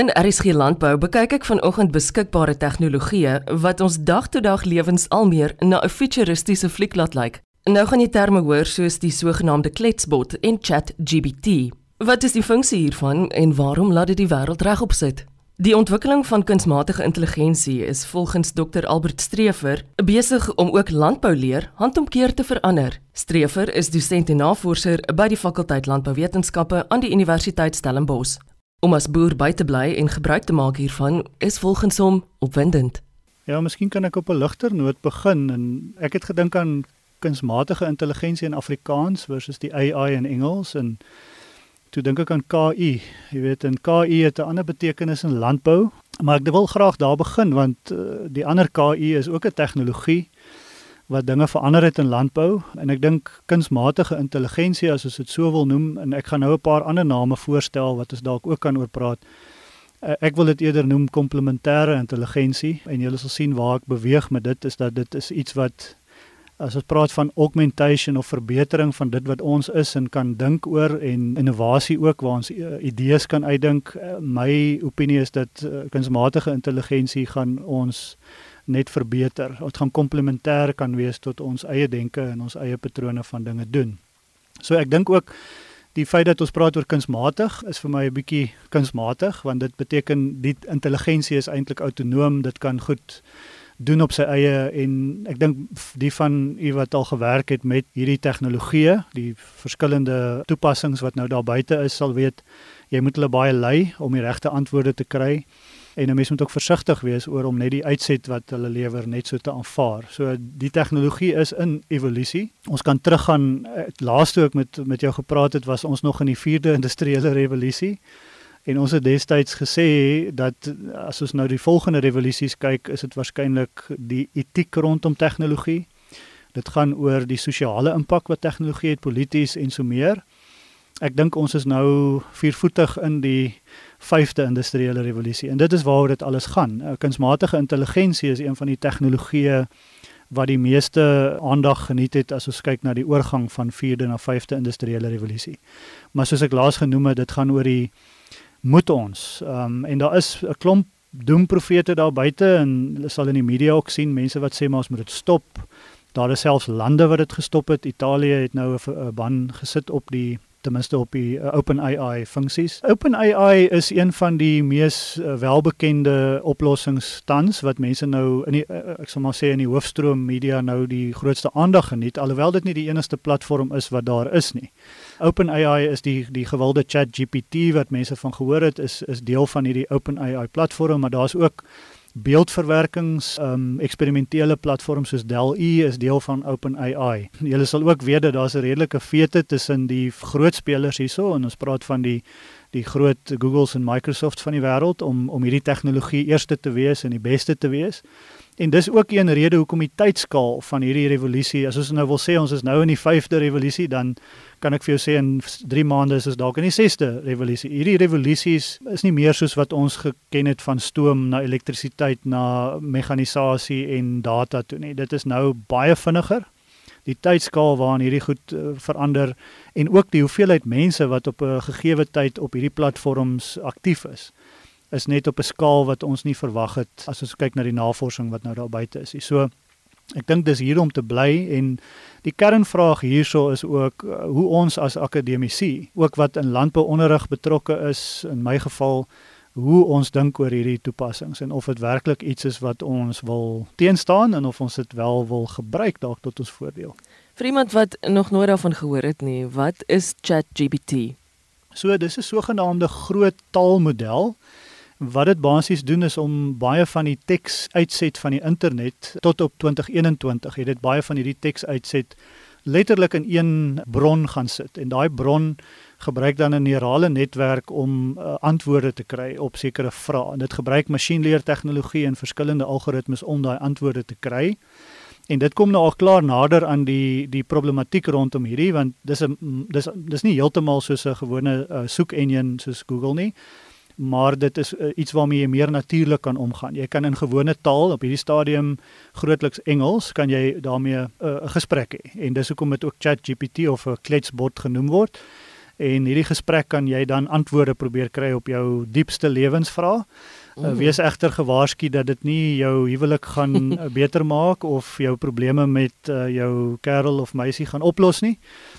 In RSG Landbou bekyk ek vanoggend beskikbare tegnologieë wat ons dag-tot-dag lewens al meer na 'n futuristiese fliek laat lyk. Nou gaan jy terme hoor soos die sogenaamde kletsbot en ChatGPT. Wat is die funksie hiervan en waarom laat dit die wêreld regop sit? Die ontwikkeling van kunsmatige intelligensie is volgens Dr Albert Streever besig om ook landbouleer handomkeer te verander. Streever is dosent en navorser by die fakulteit Landbouwetenskappe aan die Universiteit Stellenbosch. Om as boer by te bly en gebruik te maak hiervan is volgens hom opwindend. Ja, miskien kan ek op 'n ligter noot begin en ek het gedink aan kunsmatige intelligensie in Afrikaans versus die AI in Engels en toe dink ek aan KI. Jy weet, en KI het 'n ander betekenis in landbou, maar ek wil graag daar begin want uh, die ander KI is ook 'n tegnologie wat dinge verander het in landbou en ek dink kunsmatige intelligensie as ons dit so wil noem en ek gaan nou 'n paar ander name voorstel wat ons dalk ook kan oor praat. Eh, ek wil dit eerder noem komplementêre intelligensie en julle sal sien waar ek beweeg met dit is dat dit is iets wat as ons praat van augmentation of verbetering van dit wat ons is en kan dink oor en innovasie ook waar ons uh, idees kan uitdink. Uh, my opinie is dat kunsmatige intelligensie gaan ons net verbeter. Dit gaan komplementêr kan wees tot ons eie denke en ons eie patrone van dinge doen. So ek dink ook die feit dat ons praat oor kunsmatig is vir my 'n bietjie kunsmatig want dit beteken die intelligensie is eintlik autonoom, dit kan goed doen op sy eie en ek dink die van u wat al gewerk het met hierdie tegnologie, die verskillende toepassings wat nou daar buite is, sal weet jy moet hulle baie lei om die regte antwoorde te kry en 'n mens moet ook versigtig wees oor om net die uitset wat hulle lewer net so te aanvaar. So die tegnologie is in evolusie. Ons kan teruggaan eh, laaste ook met met jou gepraat het was ons nog in die 4de industriële revolusie. En ons het destyds gesê dat as ons nou die volgende revolusies kyk, is dit waarskynlik die etiek rondom tegnologie. Dit gaan oor die sosiale impak wat tegnologie het, polities en so meer. Ek dink ons is nou viervoetig in die vyfde industriële revolusie en dit is waaroor dit alles gaan. Uh, kunsmatige intelligensie is een van die tegnologieë wat die meeste aandag geniet het as ons kyk na die oorgang van vierde na vyfde industriële revolusie. Maar soos ek laas genoem het, dit gaan oor die moet ons. Ehm um, en daar is 'n klomp doemprofete daar buite en hulle sal in die media ook sien mense wat sê maar ons moet dit stop. Daar is selfs lande wat dit gestop het. Italië het nou 'n ban gesit op die ten minste op die uh, OpenAI funksies. OpenAI is een van die mees uh, welbekende oplossings tans wat mense nou in die uh, ek sal maar sê in die hoofstroom media nou die grootste aandag geniet alhoewel dit nie die enigste platform is wat daar is nie. OpenAI is die die gewilde ChatGPT wat mense van gehoor het is is deel van hierdie OpenAI platform maar daar's ook beeldverwerkings um eksperimentele platforms soos DALL-E is deel van OpenAI. Julle sal ook weet dat daar's 'n redelike feete tussen die groot spelers hierso en ons praat van die die groot Googles en Microsofts van die wêreld om om hierdie tegnologie eerste te wees en die beste te wees. En dis ook een rede hoekom die tydskaal van hierdie revolusie, as ons nou wil sê ons is nou in die 5de revolusie, dan kan ek vir jou sê in 3 maande is ons dalk in die 6de revolusie. Hierdie revolusies is nie meer soos wat ons geken het van stoom na elektrisiteit na mekanisasie en data toe nie. Dit is nou baie vinniger. Die tydskaal waarin hierdie goed uh, verander en ook die hoeveelheid mense wat op 'n gegeewe tyd op hierdie platforms aktief is is net op 'n skaal wat ons nie verwag het as ons kyk na die navorsing wat nou daar buite is. So ek dink dis hier om te bly en die kernvraag hierso is ook uh, hoe ons as akademici, ook wat in landbouonderrig betrokke is, in my geval hoe ons dink oor hierdie toepassings en of dit werklik iets is wat ons wil teenstaan en of ons dit wel wil gebruik dalk tot ons voordeel. Vir iemand wat nog nooit daarvan gehoor het nie, wat is ChatGPT? So dis 'n sogenaamde groot taalmodel Wat dit basies doen is om baie van die teks uitset van die internet tot op 2021 het dit baie van hierdie teks uitset letterlik in een bron gaan sit en daai bron gebruik dan 'n neurale netwerk om uh, antwoorde te kry op sekere vrae. En dit gebruik masjienleer tegnologie en verskillende algoritmes om daai antwoorde te kry. En dit kom nou al klaar nader aan die die problematiek rondom hierdie want dis 'n dis dis nie heeltemal soos 'n gewone uh, soek engine soos Google nie maar dit is uh, iets waarmee jy meer natuurlik kan omgaan. Jy kan in gewone taal op hierdie stadium grootliks Engels kan jy daarmee eh, 'n uh, gesprek hê. En dis hoekom dit ook ChatGPT of 'n kletsbot genoem word. en hierdie gesprek kan jy dan antwoorde probeer kry op jou diepste lewensvrae. Uh, wees egter gewaarsku dat dit nie jou huwelik gaan beter maak of jou probleme met uh, jou kerel of meisie gaan oplos nie. Uh,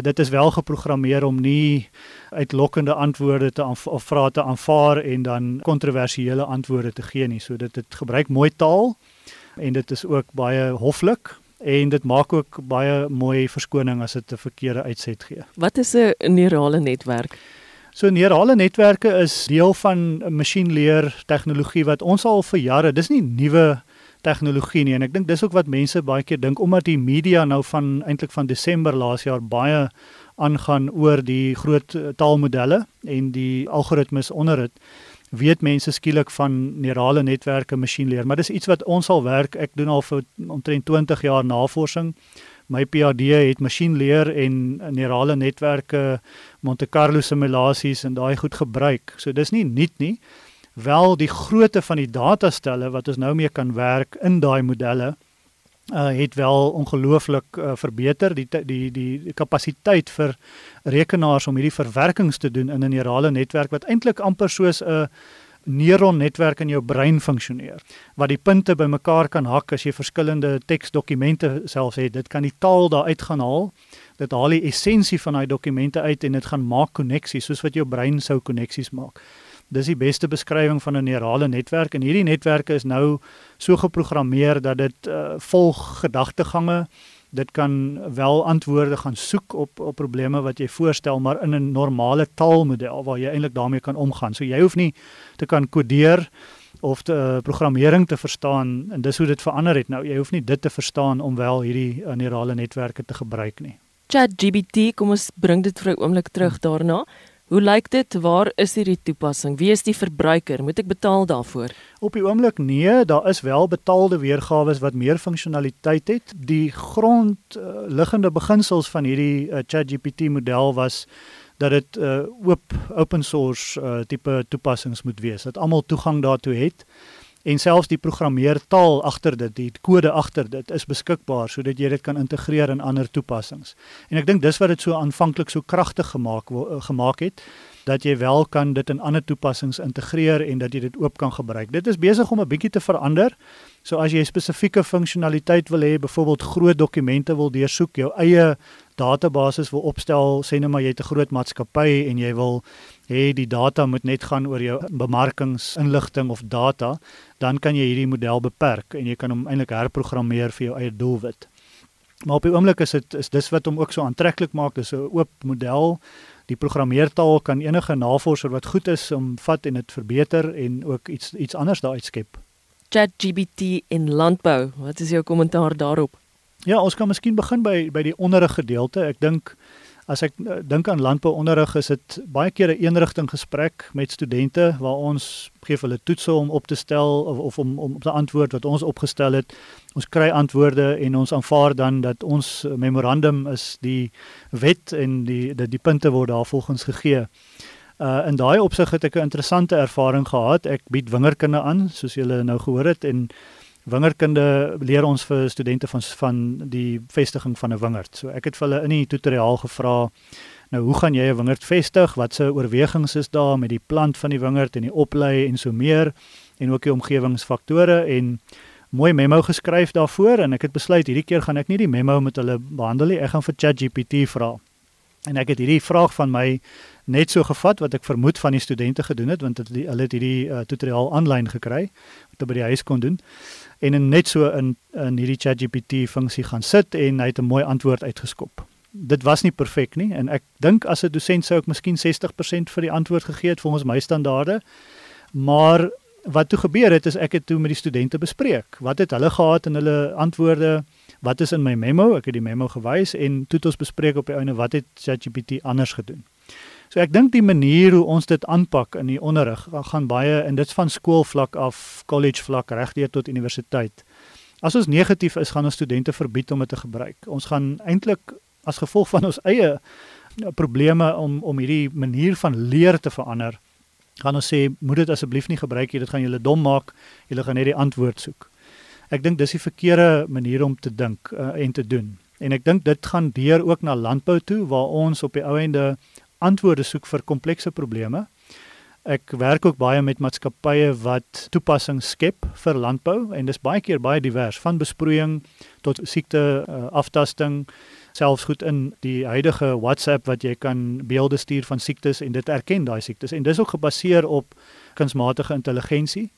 dit is wel geprogrammeer om nie uitlokkende antwoorde te of vrae te aanvaar en dan kontroversiële antwoorde te gee nie. So dit dit gebruik mooi taal en dit is ook baie hoflik en dit maak ook baie mooi verskoning as dit 'n verkeerde uitset gee. Wat is 'n neurale netwerk? So neurale netwerke is deel van masjienleer tegnologie wat ons al vir jare, dis nie nuwe tegnologie nie. En ek dink dis ook wat mense baie keer dink omdat die media nou van eintlik van Desember laas jaar baie aangaan oor die groot eh, taalmodelle en die algoritmes onder dit weet mense skielik van neurale netwerke masjienleer maar dis iets wat ons al werk. Ek doen al vir omtrent 20 jaar navorsing. My PhD het masjienleer en neurale netwerke Monte Carlo simulasies en daai goed gebruik. So dis nie nuut nie wel die grootte van die datastelle wat ons nou mee kan werk in daai modelle uh, het wel ongelooflik uh, verbeter die die die kapasiteit vir rekenaars om hierdie verwerkings te doen in 'n neurale netwerk wat eintlik amper soos 'n neuronnetwerk in jou brein funksioneer wat die punte bymekaar kan hak as jy verskillende teksdokumente selfs het. Dit kan die taal daar uit gaan haal dit haal die essensie van daai dokumente uit en dit gaan maak koneksies soos wat jou brein sou koneksies maak Dis die beste beskrywing van 'n neurale netwerk en hierdie netwerke is nou so geprogrammeer dat dit uh, volg gedagtegange. Dit kan wel antwoorde gaan soek op op probleme wat jy voorstel, maar in 'n normale taalmodel waar jy eintlik daarmee kan omgaan. So jy hoef nie te kan kodeer of te uh, programmering te verstaan en dis hoe dit verander het nou. Jy hoef nie dit te verstaan om wel hierdie uh, neurale netwerke te gebruik nie. ChatGPT, kom ons bring dit vir 'n oomblik terug daarna. Hoe lyk dit? Waar is hierdie toepassing? Wie is die verbruiker? Moet ek betaal daarvoor? Op die oomblik nee, daar is wel betaalde weergawe wat meer funksionaliteit het. Die grond uh, liggende beginsels van hierdie uh, ChatGPT model was dat dit uh, oop open source uh, tipe toepassings moet wees. Dat almal toegang daartoe het en selfs die programmeertaal agter dit, die kode agter dit is beskikbaar sodat jy dit kan integreer in ander toepassings. En ek dink dis wat dit so aanvanklik so kragtig gemaak eh, gemaak het dat jy wel kan dit in ander toepassings integreer en dat jy dit oop kan gebruik. Dit is besig om 'n bietjie te verander. So as jy spesifieke funksionaliteit wil hê, byvoorbeeld groot dokumente wil deursoek, jou eie database wil opstel, sê net maar jy het 'n groot maatskappy en jy wil hê die data moet net gaan oor jou bemarkingsinligting of data, dan kan jy hierdie model beperk en jy kan hom eintlik herprogrammeer vir jou eie doelwit. Maar op die oomblik is dit is dis wat hom ook so aantreklik maak, dis 'n oop model die programmeertaal kan enige navorser wat goed is om vat en dit verbeter en ook iets iets anders daar uitskep. ChatGPT in landbou, wat is jou kommentaar daarop? Ja, ons kan miskien begin by by die onderrig gedeelte. Ek dink as ek uh, dink aan landbouonderrig is dit baie keer 'n eenrigting gesprek met studente waar ons gee hulle toetse om op te stel of, of om om te antwoord wat ons opgestel het. Ons kry antwoorde en ons aanvaar dan dat ons memorandum is die wet en die die, die punte word daar volgens gegee. Uh in daai opsig het ek 'n interessante ervaring gehad. Ek bied wingerkunde aan, soos julle nou gehoor het en Wingerkunde leer ons vir studente van van die vestiging van 'n wingerd. So ek het vir hulle in die tutoriaal gevra, nou hoe gaan jy 'n wingerd vestig? Wat se oorwegings is daar met die plant van die wingerd en die oplei en so meer en ook die omgewingsfaktore en mooi memo geskryf daarvoor en ek het besluit hierdie keer gaan ek nie die memo met hulle behandel nie. Ek gaan vir ChatGPT vra. En ek het hierdie vraag van my net so gevat wat ek vermoed van die studente gedoen het want hulle het hierdie uh, tutoriaal aanlyn gekry wat hulle by die huis kon doen en in net so in in hierdie ChatGPT funksie gaan sit en hy het 'n mooi antwoord uitgeskop. Dit was nie perfek nie en ek dink as 'n dosent sou ek miskien 60% vir die antwoord gegee het volgens my standaarde. Maar wat toe gebeur het is ek het toe met die studente bespreek. Wat het hulle gehad in hulle antwoorde? Wat is in my memo? Ek het die memo gewys en toe het ons bespreek op die einde wat het ChatGPT anders gedoen. So ek dink die manier hoe ons dit aanpak in die onderrig gaan baie en dit's van skoolvlak af, college vlak regdeur tot universiteit. As ons negatief is, gaan ons studente verbied om dit te gebruik. Ons gaan eintlik as gevolg van ons eie nou, probleme om om hierdie manier van leer te verander, gaan ons sê moet dit asseblief nie gebruik nie, dit gaan julle dom maak. Julle gaan net die antwoord soek. Ek dink dis die verkeerde manier om te dink uh, en te doen. En ek dink dit gaan deur ook na landbou toe waar ons op die ou ende antwoorde soek vir komplekse probleme. Ek werk ook baie met maatskappye wat toepassings skep vir landbou en dis baie keer baie divers van besproeiing tot siekte uh, aftasting selfs goed in die huidige WhatsApp wat jy kan beelde stuur van siektes en dit erken daai siektes en dis ook gebaseer op kunsmatige intelligensie.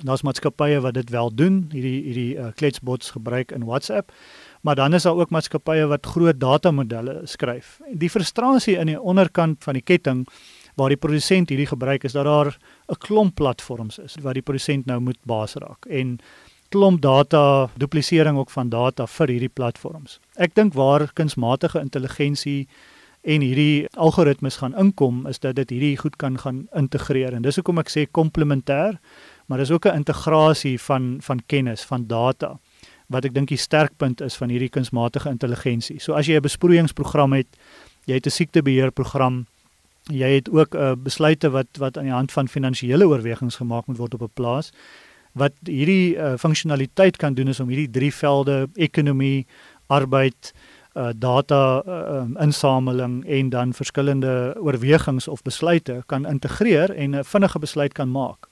Daar's maatskappye wat dit wel doen, hierdie hierdie uh, kletsbots gebruik in WhatsApp. Maar dan is daar ook maatskappye wat groot datamodelle skryf. Die frustrasie in die onderkant van die ketting waar die produsent hierdie gebruik is dat daar 'n klomp platforms is wat die produsent nou moet baas raak en klomp data duplisering ook van data vir hierdie platforms. Ek dink waar kunsmatige intelligensie en hierdie algoritmes gaan inkom is dat dit hierdie goed kan gaan integreer en dis hoekom ek sê komplementêr maar dis ook 'n integrasie van van kennis van data wat ek dink die sterkpunt is van hierdie kunsmatige intelligensie. So as jy 'n besproeiingsprogram het, jy het 'n siektebeheerprogram, jy het ook 'n uh, besluite wat wat aan die hand van finansiële oorwegings gemaak moet word op 'n plaas wat hierdie uh, funksionaliteit kan doen is om hierdie drie velde ekonomie, arbeid, uh, data uh, insameling en dan verskillende oorwegings of besluite kan integreer en 'n vinnige besluit kan maak.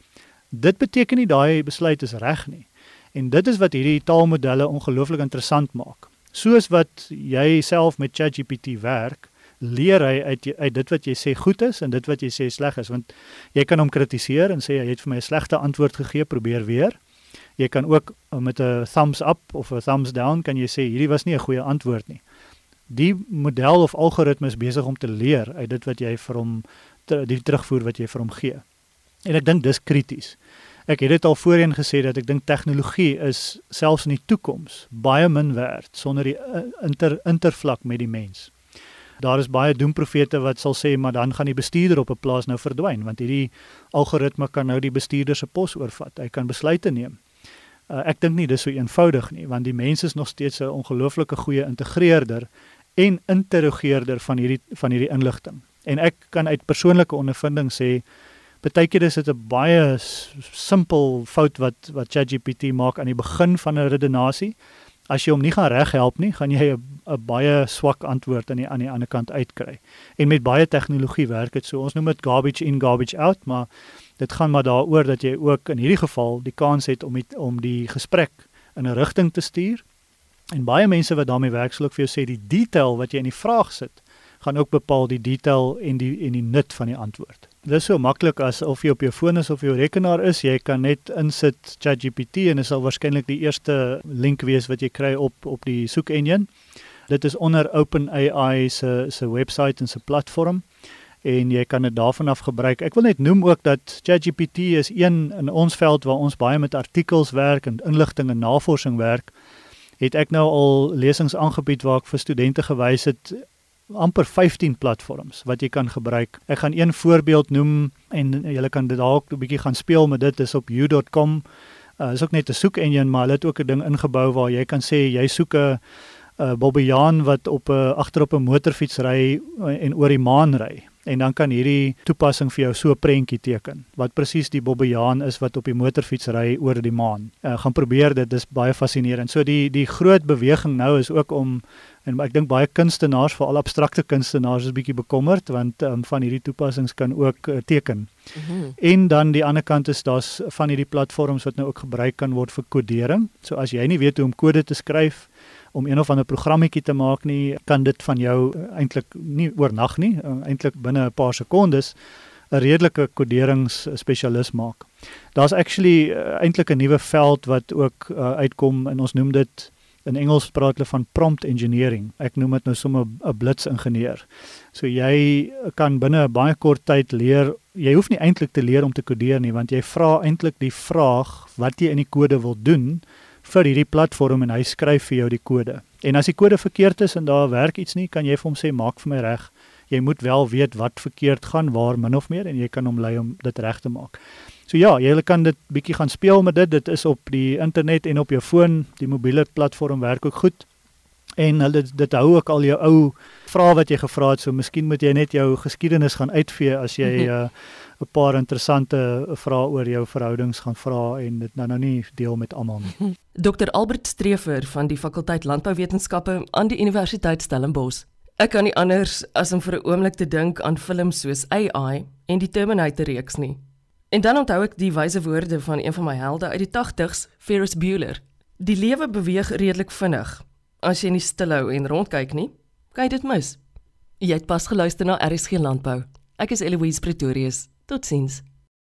Dit beteken nie daai besluit is reg nie. En dit is wat hierdie taalmodelle ongelooflik interessant maak. Soos wat jy self met ChatGPT werk, leer hy uit uit dit wat jy sê goed is en dit wat jy sê sleg is, want jy kan hom kritiseer en sê jy het vir my 'n slegte antwoord gegee, probeer weer. Jy kan ook met 'n thumbs up of 'n thumbs down kan jy sê hierdie was nie 'n goeie antwoord nie die model of algoritme is besig om te leer uit dit wat jy vir hom die terugvoer wat jy vir hom gee. En ek dink dis krities. Ek het dit al voorheen gesê dat ek dink tegnologie is selfs in die toekoms baie min werd sonder die eh, inter intervlak met die mens. Daar is baie doemprofete wat sal sê maar dan gaan die bestuurder op 'n plaas nou verdwyn want hierdie algoritme kan nou die bestuurder se pos oorvat. Hy kan besluite neem. Uh, ek dink nie dis so eenvoudig nie want die mens is nog steeds 'n ongelooflike goeie integreerder en interrogeerder van hierdie van hierdie inligting. En ek kan uit persoonlike ondervinding sê partykeer is dit 'n baie simpel fout wat wat ChatGPT maak aan die begin van 'n redenasie. As jy hom nie gaan reghelp nie, gaan jy 'n baie swak antwoord aan die aan die ander kant uitkry. En met baie tegnologie werk dit so. Ons noem dit garbage in garbage out, maar dit gaan maar daaroor dat jy ook in hierdie geval die kans het om het, om die gesprek in 'n rigting te stuur En baie mense wat daarmee werk sal ook vir jou sê die detail wat jy in die vraag sit, gaan ook bepaal die detail en die en die nut van die antwoord. Dit is so maklik as of jy op jou foon is of jou rekenaar is, jy kan net insit ChatGPT en dit sal waarskynlik die eerste link wees wat jy kry op op die soek engine. Dit is onder OpenAI se se webwerf en se platform en jy kan dit daarvan af gebruik. Ek wil net noem ook dat ChatGPT is een in ons veld waar ons baie met artikels werk en inligting en navorsing werk het ek nou al lesings aangebied waar ek vir studente gewys het amper 15 platforms wat jy kan gebruik. Ek gaan een voorbeeld noem en julle kan dit dalk 'n bietjie gaan speel met dit is op you.com. Uh is ook net 'n soek engine maar hulle het ook 'n ding ingebou waar jy kan sê jy soek 'n uh, Bobbejaan wat op 'n agterop 'n motorfiets ry en oor die maan ry en dan kan hierdie toepassing vir jou so 'n prentjie teken wat presies die bobbejaan is wat op die motorfiets ry oor die maan. Uh, gaan probeer dit dis baie fascinerend. So die die groot beweging nou is ook om en ek dink baie kunstenaars veral abstrakte kunstenaars is bietjie bekommerd want um, van hierdie toepassings kan ook uh, teken. Mm -hmm. En dan die ander kant is daar's van hierdie platforms wat nou ook gebruik kan word vir kodering. So as jy nie weet hoe om kode te skryf om een of ander programmetjie te maak nie, kan dit van jou uh, eintlik nie oornag nie, uh, eintlik binne 'n paar sekondes 'n redelike koderingsspesialis maak. Daar's actually uh, eintlik 'n nuwe veld wat ook uh, uitkom en ons noem dit in Engels praat hulle van prompt engineering. Ek noem dit nou sommer 'n blitsingenieur. So jy kan binne 'n baie kort tyd leer. Jy hoef nie eintlik te leer om te kodeer nie, want jy vra eintlik die vraag wat jy in die kode wil doen vir hierdie platform en hy skryf vir jou die kode. En as die kode verkeerd is en daar werk iets nie, kan jy vir hom sê maak vir my reg. Jy moet wel weet wat verkeerd gaan, waar min of meer en jy kan hom lei om dit reg te maak. So ja, jy kan dit bietjie gaan speel met dit. Dit is op die internet en op jou foon. Die mobiele platform werk ook goed. En hulle dit hou ook al jou ou vrae wat jy gevra het. So miskien moet jy net jou geskiedenis gaan uitvee as jy uh, 'n paar interessante vrae oor jou verhoudings gaan vra en dit nou nou nie deel met almal nie. Dr Albert Streefer van die fakulteit Landbouwetenskappe aan die Universiteit Stellenbosch. Ek kan nie anders as om vir 'n oomblik te dink aan films soos AI en die Terminator reeks nie. En dan onthou ek die wyse woorde van een van my helde uit die 80s, Ferris Bueller. Die lewe beweeg redelik vinnig. As jy nie stilhou en rondkyk nie, kan jy dit mis. Jy het pas geluister na RSG Landbou. Ek is Eloise Pretorius. Tot ziens.